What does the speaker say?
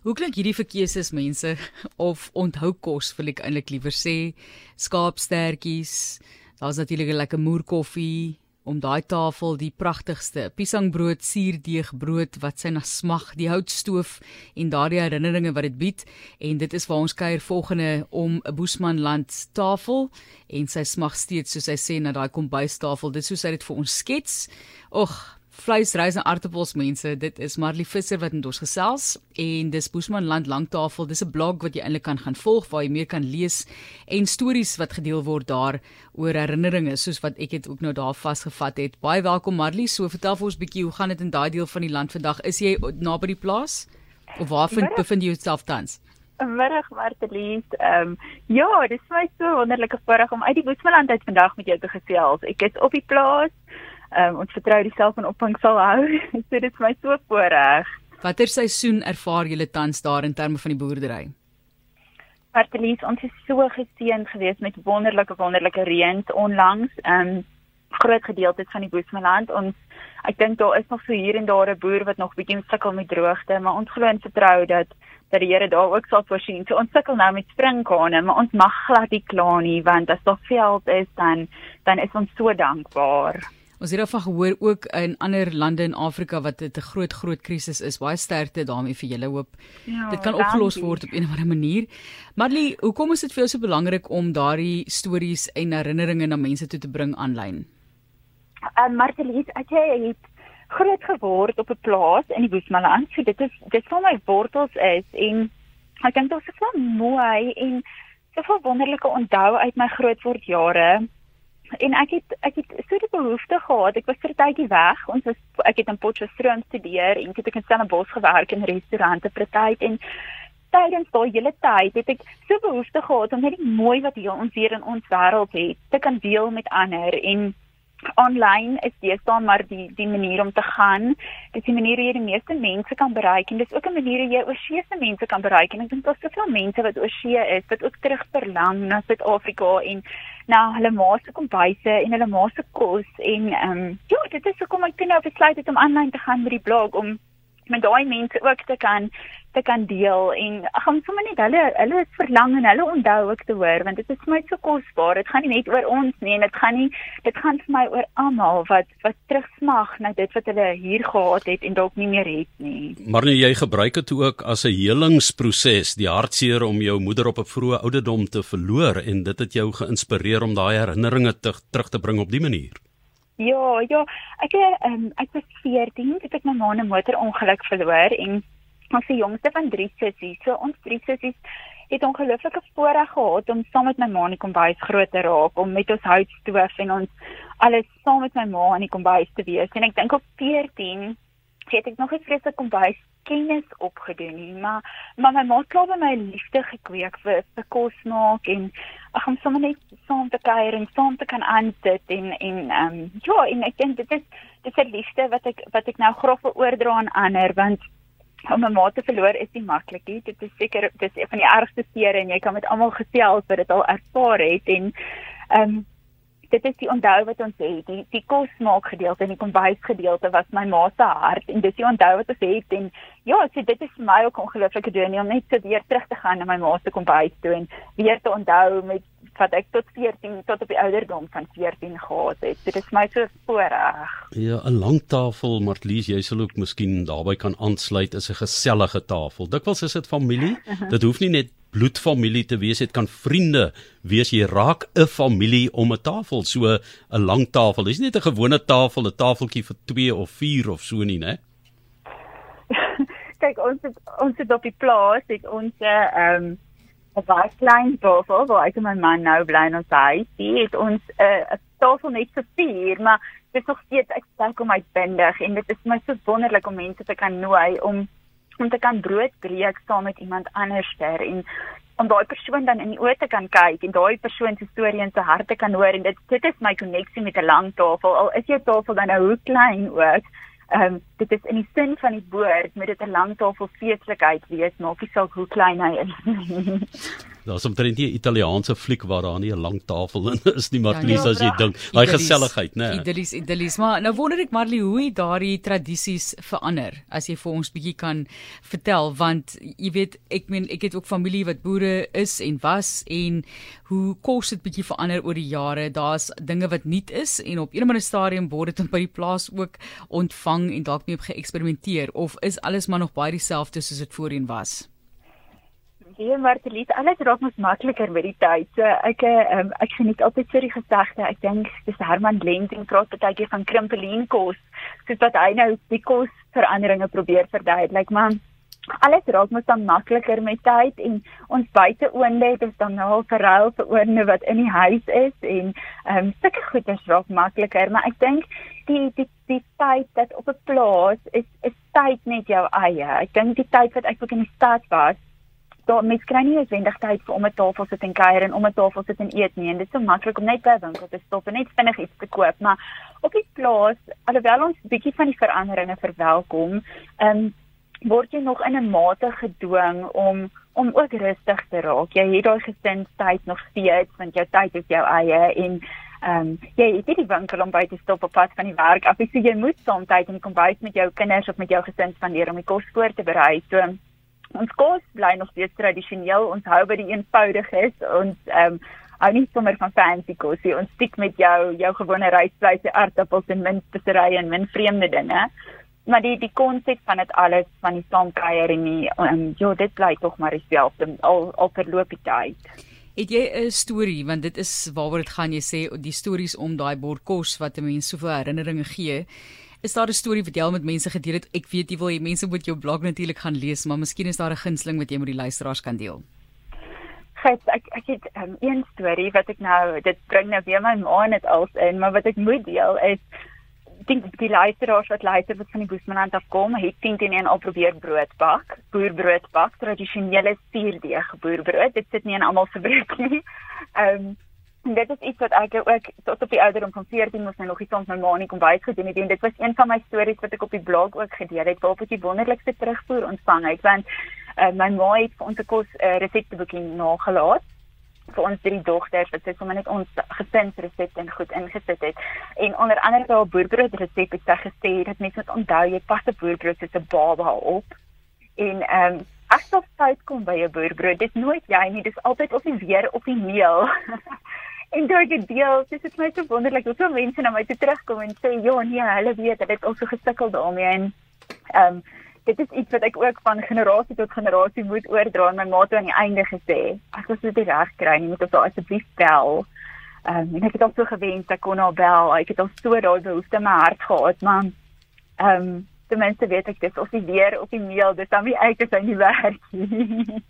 Hoe klink hierdie vir keuses mense of onthou kos wil ek eintlik liewer sê skaapstertjies. Daar's natuurlik 'n lekker moerkoffie om daai tafel die pragtigste piesangbrood, suurdeegbrood wat sy na smag, die houtstoof en daardie herinneringe wat dit bied en dit is waar ons kuier volgende om 'n Boesmanland tafel en sy smag steeds soos hy sê na daai kombuistafel. Dit soos hy dit vir ons skets. Och, vleis, rys en aartappels mense. Dit is Marley Visser wat met ons gesels en dis Boesman Land Langtafel. Dis 'n blog wat jy eintlik kan gaan volg waar jy meer kan lees en stories wat gedeel word daar oor herinneringe soos wat ek dit ook nou daar vasgevat het. Baie welkom Marley. So vertel vir ons bietjie hoe gaan dit in daai deel van die land vandag? Is jy naby die plaas? Of waar vind bevind jy jouself tans? Middag Martelies. Ehm um, ja, dis my so wonderlike voorreg om uit die Boesmanland uit vandag met jou te gesels. Ek is op die plaas um, ons vertrou die selfoonopvang sal hou. so dit is my so voorreg. Watter seisoen ervaar julle tans daar in terme van die boerdery? Martelies, ons is so geseën geweest met wonderlike wonderlike reëns onlangs. Ehm um, groot gedeeltes van die Boesmanland. Ons ek dink daar is nog so hier en daar 'n boer wat nog bietjie sukkel met droogte, maar ons glo en vertrou dat dat die Here daar ook sal voorsien. So ons sukkel nou met springkane, maar ons mag glad nie kla nie want as daar veld is dan dan is ons so dankbaar. Ons het daarvan gehoor ook in ander lande in Afrika wat dit 'n groot groot krisis is. Baie sterkte daarmee vir julle hoop. Ja, dit kan opgelos word op 'n of ander manier. Marley, hoekom is dit vir jou so belangrik om daardie stories en herinneringe na mense toe te bring aanlyn? En uh, Martie, ek het groot geword op 'n plaas in die Boesmanland. So dit is dit van my wortels is en ek dink is so mooi en so wonderlike onthou uit my grootword jare en ek het ek het so die behoefte gehad. Ek was vir 'n tydjie weg. Ons was ek het in Potchefstroom studeer en ek het in Stellenbosch gewerk in restaurante vir tyd en tydens daai hele tyd het ek so behoefte gehad om net die mooi wat hier ons hier in ons wêreld het te kan deel met ander en online is deesdae maar die die manier om te gaan. Dit is die manier hoe jy die meeste mense kan bereik en dis ook 'n manier hoe jy oorsee se mense kan bereik en ek dink daar's soveel mense wat oorsee is wat ook terug verlang na Suid-Afrika en na hulle ma se kombuise en hulle ma se kos en ehm um, ja, dit is hoekom ek nou besluit het om aanlyn te gaan met die blog om met daai mense ook te kan te kan deel. En ag ons sommer net hulle hulle is verlang en hulle onthou ook te hoor want dit is vir my so kosbaar. Dit gaan nie net oor ons nie en dit gaan nie dit gaan vir my oor almal wat wat terugsmag na dit wat hulle hier gehad het en dalk nie meer het nie. Maar nou jy gebruik dit ook as 'n helingsproses die hartseer om jou moeder op 'n vroeë ouderdom te verloor en dit het jou geïnspireer om daai herinneringe te, terug te bring op die manier Ja, ja, ek um, ek was 14 toe ek my ma 'n motorongeluk verloor en ons se jongste van drie sissies. So ons drie sissies het ongelooflike voorreg gehad om saam met my ma in die kombuis groot te raak, om met ons houtstoof en ons alles saam met my ma in die kombuis te wees. En ek dink op 14 het ek nog 'n vreeslike kombuis kennis opgedoen maar maar my ma het klaar my liefde gekweek vir vir kos maak en ag om sommer net saam te kuier en saam te kan aansit en en ehm um, ja, en ek dink dit is dit is 'n liefde wat ek wat ek nou wil oordra aan ander want om 'n ma te verloor is nie maklik nie. Dit is seker dis een van die ergste seere en jy kan met almal gesels wat dit al ervaar het en ehm um, dit is die onthou wat ons het. Die die kos maak gedeelte en die kombuis gedeelte was my ma se hart en dis die onthou wat ons het en ja, so dit is vir my ook ongelooflike journey om net so weer terug te gaan na my ma se kombuis toe en weer te onthou met wat ek tot 14 tot op die ouderdom van 14 gehad het. Dit is my so voorreg. Ja, 'n lang tafel, Martlies, jy sal ook miskien daarbey kan aansluit is 'n gesellige tafel. Dikwels is dit familie. Dit hoef nie net bloedfamilie te wees, dit kan vriende wees. Jy raak 'n familie om 'n tafel, so 'n lang tafel. Dis nie net 'n gewone tafel, 'n tafeltjie vir 2 of 4 of so nie, né? Kyk, ons het, ons het op die plaas het ons 'n ehm um, 'n baie klein tafel waar ek en my man nou bly in ons huis. Die het ons 'n uh, tafel net vir vier, maar dit is nog steeds ek dink om uitbindig en dit is my so wonderlik om mense te kan nooi om om te kan brood breek saam met iemand anders ter en om daai persoon dan in die oë te kan kyk en daai persoon se storie in sy hart te kan hoor en dit dit is my koneksie met 'n lang tafel al is jou tafel dan nou hoe klein ook Ehm um, dit is in die sin van die woord met dit 'n lang tafel feeslikheid wees, maak nie saak hoe klein hy is. Daar's omtrent nie 'n Italiaanse fliek waar daar nie 'n lang tafel in is nie, Marlies Ja, as jy ja. dink. Daai geselligheid, né? Idillies, idillies. Maar nou wonder ek Marley hoe het daardie tradisies verander? As jy vir ons bietjie kan vertel want jy weet, ek meen ek het ook familie wat boere is en was en hoe kos het bietjie verander oor die jare. Daar's dinge wat nuut is en op 'n of ander stadium word dit by die plaas ook ontvang en dalk mee op geëksperimenteer of is alles maar nog baie dieselfde soos dit voorheen was? Ja, Martelies, alles raak mos makliker met die tyd. So ek um, ek geniet altyd so die gesegde. Ek dink dis Herman Lending praat baie keer van krimpelien kos, soos wat hy nou die kosveranderinge probeer verduidelik, maar alles raak mos dan makliker met tyd en ons buiteoonde het ons dan nou al verruil vir oonde wat in die huis is en ehm um, sulke goeders raak makliker, maar ek dink die die die tyd dat op 'n plaas is is tyd net jou eie. Ek dink die tyd wat ek ook in die stad was daar mens kry nie noodwendig tyd vir om 'n tafel sit en kuier en om 'n tafel sit en eet nie en dit is so maklik om net by 'n winkel te stop en net vinnig iets te koop maar op die plaas alhoewel ons bietjie van die veranderinge verwelkom um, word jy nog in 'n mate gedwing om om ook rustig te raak jy het daai gesinstyd nog steeds want jou tyd is jou eie en Ehm um, jy het nie die winkel om by te stop op pad van die werk af. So jy moet soms tyd in die kombuis met jou kinders of met jou gesin spandeer om die kos voor te berei. So ons kos bly nog steeds tradisioneel. Ons hou by die eenvoudiges. Ons ehm um, hou nie sommer van fancy kos nie. Ons stiek met jou jou gewone rysvleis, aardappels en min speserye en min vreemde dinge. Maar die die konsep van dit alles van die saamkuier en die um, ja, dit bly tog maar dieselfde al al verloop die tyd. Het jy 'n storie want dit is waaroor dit gaan jy sê die stories om daai bord kos wat 'n mens soveel herinneringe gee. Is daar 'n storie wat jy al met mense gedeel het? Ek weet jy wil jy mense moet jou blog natuurlik gaan lees, maar miskien is daar 'n gunsteling wat jy met die luisteraars kan deel. Gits, ek ek het um, een storie wat ek nou dit bring nou weer my ma net als in, maar wat ek moet deel is dink die luisteraars wat luister wat van die Boesmanland afkom, het teen teen een al probeer brood bak, boerbrood bak, tradisionele suurdeeg boerbrood. Dit sit nie in almal se brood nie. Ehm um, dit is iets wat ek ook tot op die ouderdom van 14 moes nou nog iets ons my ma nie kom baie gedoen het. En dit was een van my stories wat ek op die blog ook gedeel het waarop ek die wonderlikste terugvoer ontvang het want uh, my ma het vir ons 'n kos uh, resepteboekie nagelaat vir ons drie dogters wat sy sommer net ons gesinsresepte en goed ingesit het. En onder andere daar boerbrood resep het sy gesê dat mens moet onthou jy pas 'n boerbrood soos 'n baba op. En ehm um, as jy fout kom by 'n boerbrood dis nooit jy nie dis altyd of jy weer op die meel En deur die deel, dis dit my so wonderlik hoe veel mense na my toe terugkom en sê, "Ja, nee, hulle weet, hulle het al so gesukkel daarmee." En ehm um, dit is iets wat ek ook van generasie tot generasie moet oordra en my ma het aan die einde gesê, "Ek was dit reg kry, jy moet ons asseblief bel." Ehm um, en ek het al so gewens ek kon haar bel. Ek het al so daai behoefte in my hart gehad, maar ehm um, ten minste weet ek dis of die weer op die meel, dis dan nie uit as hy nie werk nie.